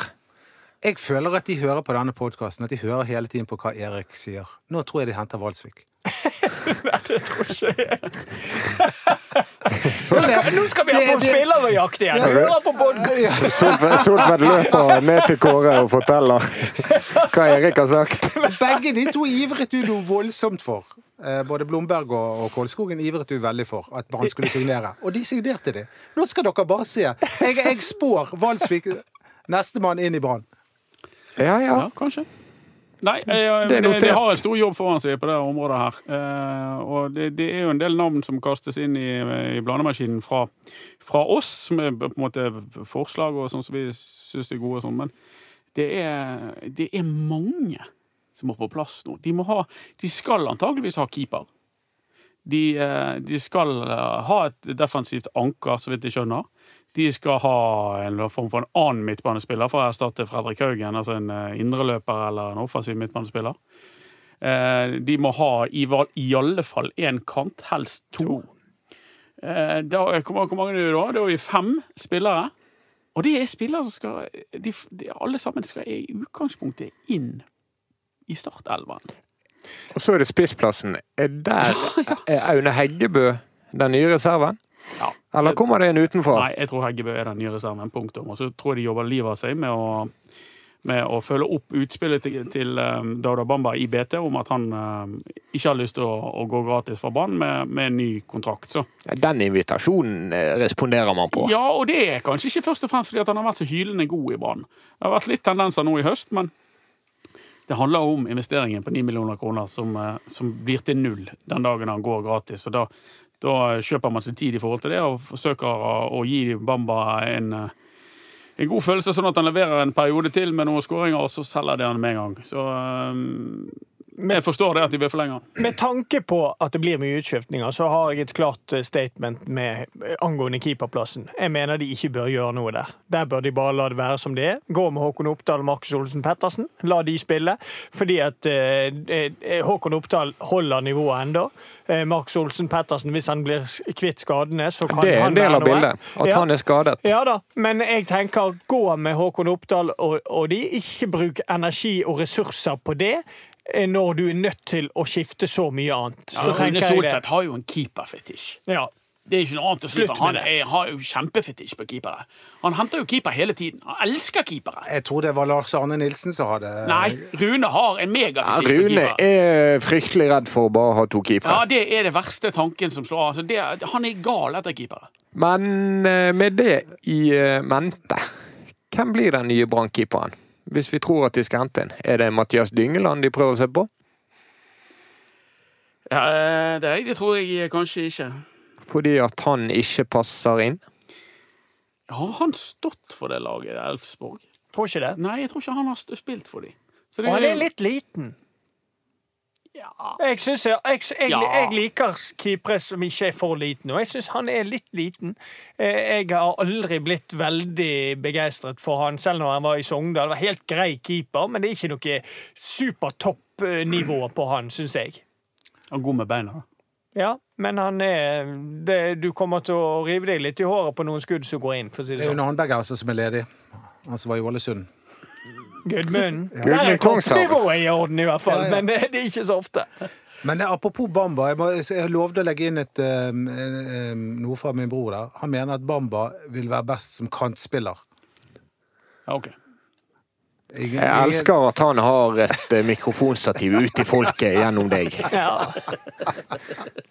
Jeg føler at de hører på denne podkasten, at de hører hele tiden på hva Erik sier. Nå tror jeg de henter Valsvik. Nå skal, nå skal vi ha på Det- det- spillerjakt igjen! Høre på podden. Soltvedt Soltvedt løper ned til Kåre og forteller hva Erik har sagt. Begge de to ivret du noe voldsomt for. Eh, Både Blomberg og, Kålskogen Kolskogen ivret du veldig for at Brann skulle signere. Og de signerte det. Nå skal dere bare se. Jeg, jeg spår Valsvik nestemann inn i Brann. Ja, ja. Ja, kanskje. Nei, jeg, Det er de, de har en stor jobb foran seg på det området her. Eh, og det, det er jo en del navn som kastes inn i, i blandemaskinen fra, fra oss, med på en måte forslag og sånn som vi syns er gode og sånn, men det er, det er mange som må på plass nå. De, ha, de skal antageligvis ha keeper. De, eh, de skal eh, ha et defensivt anker, så vidt jeg skjønner. De skal ha en form for en annen midtbanespiller for å erstatte Fredrik Haugen, altså en eh, indreløper eller en offensiv midtbanespiller. Eh, De må ha i, i alle fall én kant, helst to. Eh, Da, hvor mange- er det da? Da er vi fem spillere. Og det er spillere som skal de, de, Alle sammen skal i utgangspunktet inn i startelven. Og så er det spissplassen. Er der er Aune Heggebø den nye reserven? Ja. Eller kommer det en utenfra? Nei, jeg tror Heggebø er den nye reserven. Punktum. Og så tror jeg de jobber livet av seg med å, med å følge opp utspillet til, til um, Dauda Bamba i BT om at han um, ikke har lyst til å, å gå gratis fra banen med, med en ny kontrakt. Så. Den invitasjonen eh, responderer man på. Ja, og det er kanskje ikke først og fremst fordi han har vært så hylende god i banen. Det har vært litt tendenser nå i høst, men det handler om investeringen på 9 millioner kroner som, eh, som blir til null den dagen han går gratis. Og da, da kjøper man sin tid i forhold til det og forsøker å, gi Bamba en, eh, en god følelse, sånn at han leverer en periode til med noen skåringer, og så selger de han med en gang. Så, eh, Jeg forstår det at de vil forlenge. Med tanke på at det blir mye utskiftninger, så har jeg et klart eh, statement med eh, angående keeperplassen. Jeg mener de ikke bør gjøre noe der. Der bør de bare la det være som det er. Gå med Håkon Oppdal og Markus Olsen Pettersen. La de spille. Fordi at eh, eh, Håkon Oppdal holder nivået ennå. Eh, Markus Olsen Pettersen, hvis han blir kvitt skadene, så kan han være noe. Det er en del av bildet. At Ja. han er skadet. Ja da, men jeg tenker gå med Håkon Oppdal og, og de. Ikke bruk energi og ressurser på det når du er nødt til å skifte så mye annet. Så Rune Solstedt. Soltvedt har jo en keeperfetisj. Ja. Det er ikke noe annet å slutte med. Han er, har jo kjempefetisj på keepere. Han henter jo keeper hele tiden. Han elsker keepere. Jeg tror det var Lars Arne Nilsen som hadde Nei, Rune har en Ja, megafetisj på Rune er fryktelig redd for å bare ha to keepere. Ja, det er det verste tanken som slår av. Altså, det- han er gal etter keepere. Men eh, med det i eh, mente, hvem blir den nye brannkeeperen? Hvis vi tror at de skal hente en. Er det Mathias Dyngeland de prøver å se på? Ja, eh, det, det tror jeg kanskje ikke. Fordi at han ikke passer inn? Har han stått for det laget Elfsborg? Tror ikke det. Nei, jeg tror ikke han har spilt for dem. Det- han er litt liten. Ja. Jeg, synes jeg, jeg, jeg, jeg liker keepere som ikke er for liten, og jeg syns han er litt liten. Eh, Jeg har aldri blitt veldig begeistret for han, selv når han var i Sogndal. Det var helt grei keeper, men det er ikke noe supertoppnivå på han, syns jeg. Han er god med beina. Ja, men han er det, Du kommer til å rive deg litt i håret på noen skudd som går inn, for å si Det det er jo sånn. en annen bergenser som er ledig. Han som var i Ålesund. Gudmund. Der Gudmund er toppnivået i orden, i hvert fall, Ja, ja. men det, det er ikke så ofte. Men apropos Bamba, jeg, må, jeg lovde å legge inn et, um, um, noe fra min bror der. Han mener at Bamba vil være best som kantspiller. Ja, ok. Jeg elsker at han har et eh, mikrofonstativ ut i folket gjennom deg. Ja.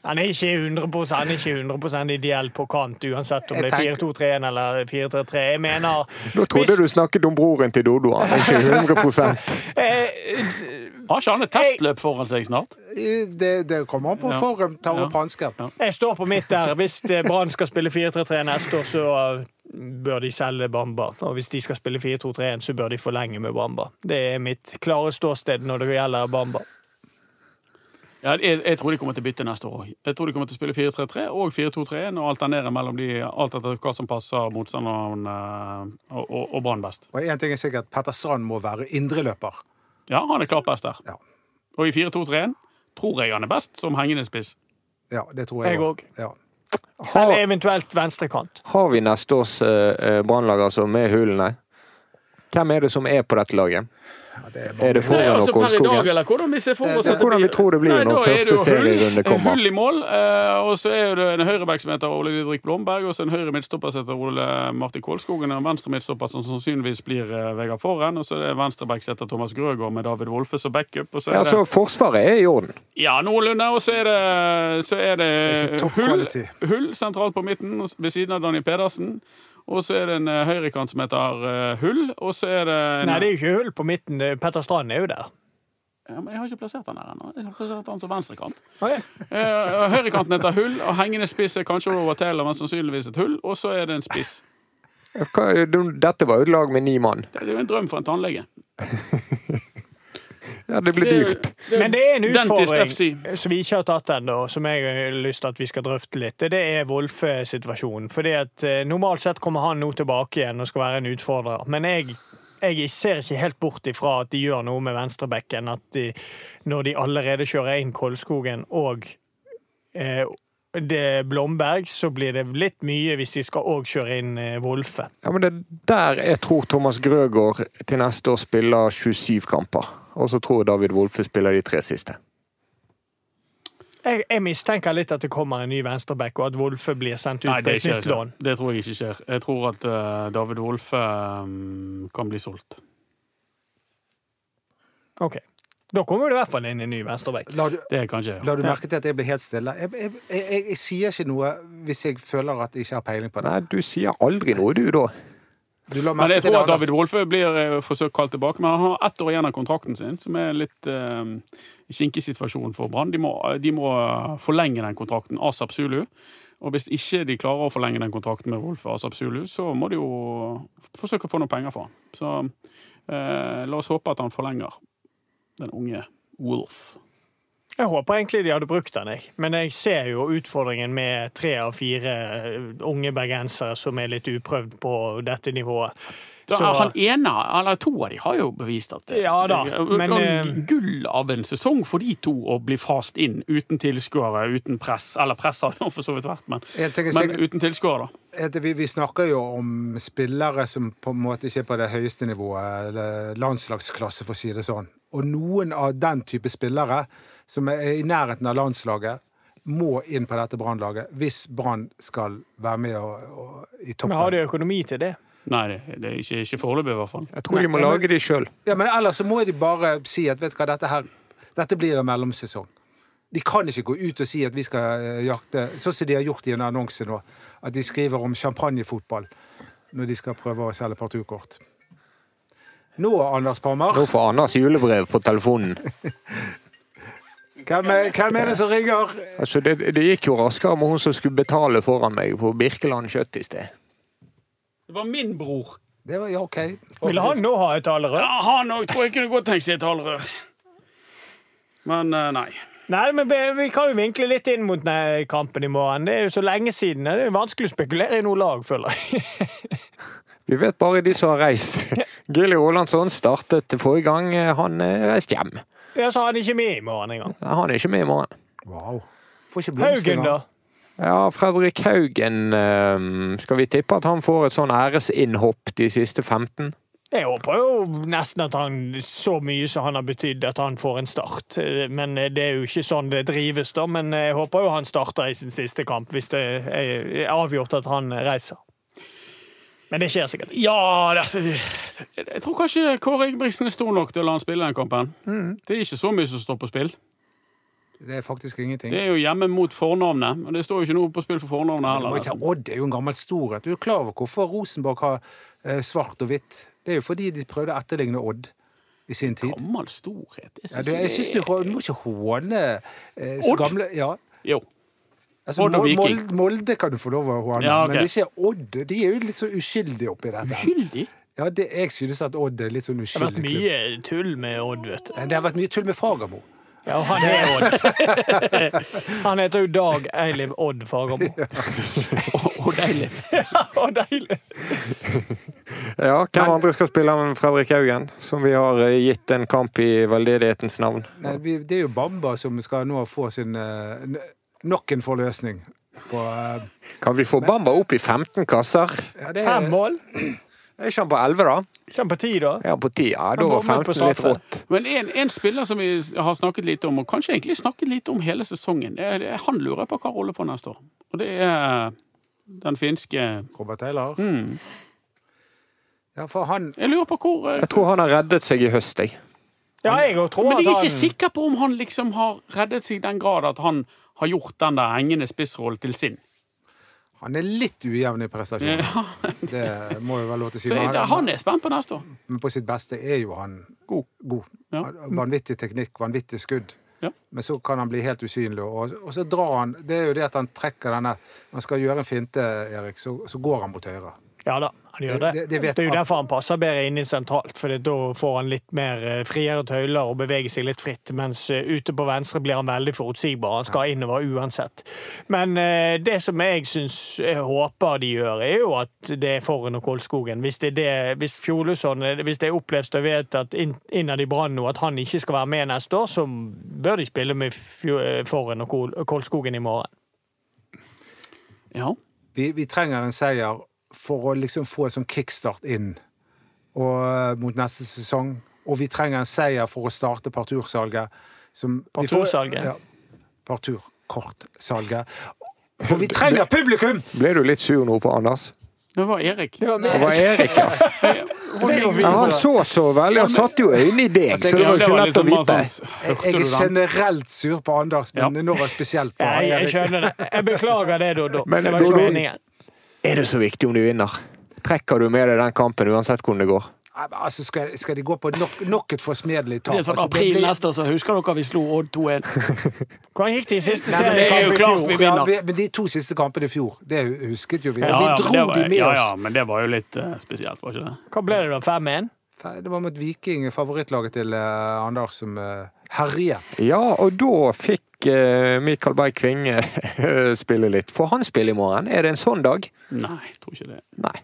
Han er ikke 100 han er ikke 100% ideell på kant, uansett om det er 4-2-3-1 eller 4-3-3. Jeg mener Nå trodde hvis- du snakket om broren til Dodo. Han er ikke 100 eh, Har ikke han et testløp foran seg snart? Det, det kommer an på Ja. form. Tar opp hansken. Jeg står på mitt der. Hvis eh, Brann skal spille 4-3-3 neste år, så bør de selge Bamba. Og hvis de skal spille 4-2-3-1, så bør de forlenge med Bamba. Det er mitt klare ståsted når det gjelder Bamba. Ja, jeg, jeg tror de kommer til å bytte neste år òg. Jeg tror de kommer til å spille 4-3-3 og 4-2-3-1 og alternere mellom de alt etter hva som passer motstanderen eh, og, og, og Brann best. Og én ting er sikkert, Petter Strand må være indreløper. Ja, han er klart best der. Ja. Og i 4-2-3-1 tror jeg han er best som hengende spiss. Ja, det tror jeg Jeg òg. Ja. Eller eventuelt venstrekant. har vi neste års uh, brannlag altså med hullene? Hvem er det som er på dette laget? Ja, det er Er det Nei, foran altså per i dag, eller hvordan vi ser for oss at det hvordan vi tror det blir Nei, når da er det første jo hull- serierunde kommer. Hull i mål, eh, og så er det en høyreback som heter Ole Didrik Blomberg, og så en høyre midtstopper som heter Ole Martin Kolskogen, og en venstre midtstopper som sannsynligvis blir eh, Vegard Forhen, og så er det venstreback som heter Thomas Grøgaard med David Wolfe som backup, og så er Ja, det så Forsvaret er i orden. Ja, noenlunde. Og så er det, så er Det det er hull, hull sentralt på midten ved siden av Daniel Pedersen. Og så er det en eh, høyrekant som heter eh, Hull, og så er det en, Nei, det er jo ikke hull på midten. Petter Strand er jo der. ja, men Jeg har ikke plassert han der ennå. Jeg har plassert han som venstrekant. Ja. Eh, Høyrekanten heter Hull, og hengende spiss er kanskje over Taylor, men sannsynligvis et hull. Og så er det en spiss. Hva- Dette var jo et lag med ni mann. Det er jo en drøm for en tannlege. Ja, det blir dyrt. Men det er en utfordring som vi ikke har tatt ennå, som jeg har lyst til at vi skal drøfte litt. Det er Wolfe-situasjonen. Fordi at eh, Normalt sett kommer han nå tilbake igjen og skal være en utfordrer. Men jeg, jeg ser ikke helt bort ifra at de gjør noe med venstrebekken. At de, når de allerede kjører inn Kolskogen og eh, det Blomberg, så blir det litt mye hvis de skal òg kjøre inn eh, Wolfe. Ja, men det er der jeg tror Thomas Grøgaard til neste år spiller 27 kamper. Og så tror jeg David Wolfe spiller de tre siste. Jeg, jeg mistenker litt at det kommer en ny venstreback, og at Wolfe blir sendt ut Nei, på et nytt ikke. lån. det tror jeg ikke skjer. Jeg tror at uh, David Wolfe um, kan bli solgt. Ok. Da kommer du i hvert fall inn en ny venstreback. La du, Det kan skje. la du merke til at jeg blir helt stille? Jeg, jeg, jeg, jeg, jeg sier ikke noe hvis jeg føler at jeg ikke har peiling på det. Nei, du sier aldri noe, du, da. Men jeg tror at David Wolfe blir eh, forsøkt kalt tilbake, men han har ett år igjen av kontrakten sin, som er litt uh, kinkig situasjon for Brann. De, de må eh, forlenge den kontrakten ASAP Zulu. Og hvis ikke de klarer å forlenge den kontrakten med Wolfe ASAP Zulu, så må de jo forsøke å få noen penger for han. Så eh, la oss håpe at han forlenger den unge Wolf. Jeg håper egentlig de hadde brukt den, jeg. Men jeg ser jo utfordringen med tre av fire eh, unge bergensere som er litt uprøvd på dette nivået. Så- Han ene, eller to av de har jo bevist at det Ja da, men, eh, er gull av en sesong for de to å bli fast inn uten tilskuere, uten press. Eller press har det for så vidt vært, men, En er men uten tilskuere, da. vi, vi snakker jo om spillere som på en måte ikke er på det høyeste nivået, eller landslagsklasse, for å si det sånn. Og noen av den type spillere som er i nærheten av landslaget, må inn på dette Brannlaget hvis Brann skal være med og, og, i Men har de økonomi til det? Nei, det, er ikke, ikke foreløpig, i hvert fall. Jeg tror de må lage de sjøl. Ja, men ellers så må de bare si at vet du hva, dette her dette blir en mellomsesong. De kan ikke gå ut og si at vi skal eh, jakte Sånn som de har gjort i en annonse nå. At de skriver om champagnefotball når de skal prøve å selge parturkort. Nå, Anders Parmar. Nå får Anders julebrev på telefonen. hvem er, hvem er det som ringer? Altså, det, det gikk jo raskere med hun som skulle betale foran meg på Birkeland kjøtt i sted. Det var min bror. Det var, ja, OK. Vil han nå ha et talerør? Ja, han òg tror jeg kunne godt tenkt seg et talerør. Men eh, nei. Nei, men vi kan jo vinkle litt inn mot kampen i morgen. Det er jo så lenge siden. Det er jo vanskelig å spekulere i noe lag, føler jeg. Vi vet bare de som har reist. Gilly Rolandsson startet forrige gang. Han reiste reist hjem. Ja, så har han ikke med i morgen engang. Han er ikke med i morgen. Wow. Får ikke blomster Haugen, da? Ja, Fredrik Haugen øhm, Skal vi tippe at han får et sånn æresinnhopp de siste 15? Jeg håper jo nesten at han så mye som han har betydd, at han får en start. Men det er jo ikke sånn det drives, da. Men jeg håper jo han starter i sin siste kamp, hvis det er avgjort at han reiser. Men det skjer sikkert. Ja, det, jeg tror kanskje Kåre Ingebrigtsen er stor nok til å la han spille den kampen. Det er ikke så mye som står på spill. Det er faktisk ingenting. Det er jo hjemme mot fornavnet, og det står jo ikke noe på spill for fornavnet heller. Ja. Odd er jo en gammel storhet. Du er klar over hvorfor Rosenborg har eh, svart og hvitt? Det er jo fordi de prøvde å etterligne Odd i sin tid. Gammel storhet. Jeg Ja, synes du, jeg synes du, du må ikke håne eh, Odd? gamle ja. Jo. Altså. Molde, Molde kan du få lov å håne, Ja, okay. men ikke Odd. De er jo litt så uskyldige oppi dette. Uskyldig? Ja, det, jeg synes at Odd er litt sånn uskyldig. Det har vært mye tull med Odd, vet du. Det har vært mye tull med Fagermo. Ja, og han er Odd. Han heter jo Dag Eiliv Odd Fagermo. Odd Eiliv. Ja, Odd Eiliv. Ja, hvem andre skal spille med Fredrik Haugen, som vi har eh, gitt en kamp i veldedighetens navn? Nei, det er jo Bamba som skal nå få sin eh, nok en forløsning på uh, Kan vi få Bamba opp i 15 kasser? ja, det er- Fem mål. Er ikke han på 11, da? Kjem på 10, da. Ja, på 10. Ja, da Han var bommet på 15 litt rått. Men en, en spiller som vi har snakket lite om, og kanskje egentlig snakket lite om hele sesongen, det er, det er han lurer på hva rolle får neste år. Og det er den finske Robert Taylor. mm. Ja, for han Jeg lurer på hvor uh, Jeg tror han har reddet seg i høst, jeg. Ja, jeg tror Men jeg er ikke sikker på om han liksom har reddet seg i den grad at han har gjort den der hengende spissrollen til sin. Han er litt ujevn i prestasjonen. Ja. Det må jo være lov til å si. Så Men han er spent på neste år. men på sitt beste er jo han God. god. Ja. Vanvittig teknikk, vanvittig skudd. Ja. Men så kan han bli helt usynlig. Og, og så drar han Det er jo det at han trekker denne Når han skal gjøre en finte, Erik, så, så går han mot høyre. Ja da, han gjør det. Det- Det, det er jo derfor han passer bedre inn i sentralt, for da får han litt mer eh, friere tøyler og beveger seg litt fritt. Mens eh, ute på venstre blir han veldig forutsigbar. Han skal innover uansett. Men eh, det som jeg syns jeg håper de gjør, er jo at det er foran og Kolskogen. Hvis det er det, hvis Fjoluson Hvis det er opplevd og vet at innad i Brann nå at han ikke skal være med neste år, så bør de spille med foran og Kolskogen i morgen. Ja. Vi, vi trenger en seier for å liksom få en sånn kickstart inn og, eh, mot neste sesong. Og vi trenger en seier for å starte partursalget. som- vi får- Partursalget? Ja. Parturkortsalget. For vi trenger publikum! Ble du litt sur nå på Anders? Det var Erik. Det var Det var Erik, ja. ja han så så veldig, han satte jo øynene i deg, så det var ikke lett å sånn vite. Jeg er generelt sur på Anders, men nå var jeg spesielt på Ja, jeg skjønner det. Jeg beklager det, Dodo. Men Det var ikke meningen. Er det så viktig om de vinner? Trekker du med deg den kampen uansett hvordan det går? Altså, skal, skal de gå på nok, nok et forsmedelig tap? Det er sånn Altså, april blir- neste år, så husker dere vi slo Odd 2-1? Hvordan gikk det i siste Nei, men det er jo seriekamp i klart fjor? vi Ja, vi- men de to siste kampene i fjor, det husket jo vi. Ja, vi dro det var- de med ja, oss. Ja, men det var jo litt uh, spesielt, var ikke det? Hva ble det da? 5-1? Det var mot Viking, favorittlaget til uh, Anders, som uh, herjet. Ja, og da fikk Mikael Berg Kvinge spille litt. Får han spille i morgen? Er det en sånn dag? Nei, jeg tror ikke det. Nei.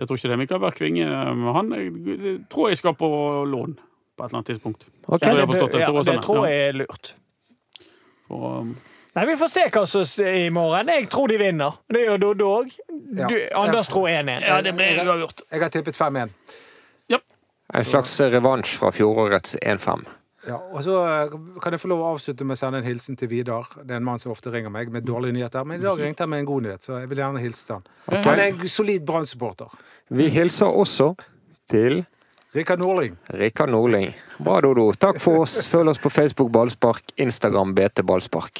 Jeg tror ikke det. Mikael Berg Kvinge han jeg tror jeg skal på lån på et eller annet tidspunkt. Ok. Jeg har forstått det Ja, det tror jeg er lurt. For, um, Nei, Vi får se hva som er i morgen. Jeg tror de vinner. Det gjør Doddo òg. Ja. Anders tror 1-1. ja, det blir uavgjort. Jeg har tippet 5-1. En slags revansj fra fjorårets 1-5. Ja, og så eh, kan jeg få lov å avslutte med å sende en hilsen til Vidar. Det er en mann som ofte ringer meg med dårlige nyheter. Men i dag ringte han med en god nyhet, så jeg vil gjerne hilse til han. Han er en solid Brann-supporter. Vi hilser også til Rikard Nordling. Rikard Nordling. Bra, Dodo. Takk for oss. Følg oss på Facebook Ballspark, Instagram BT Ballspark.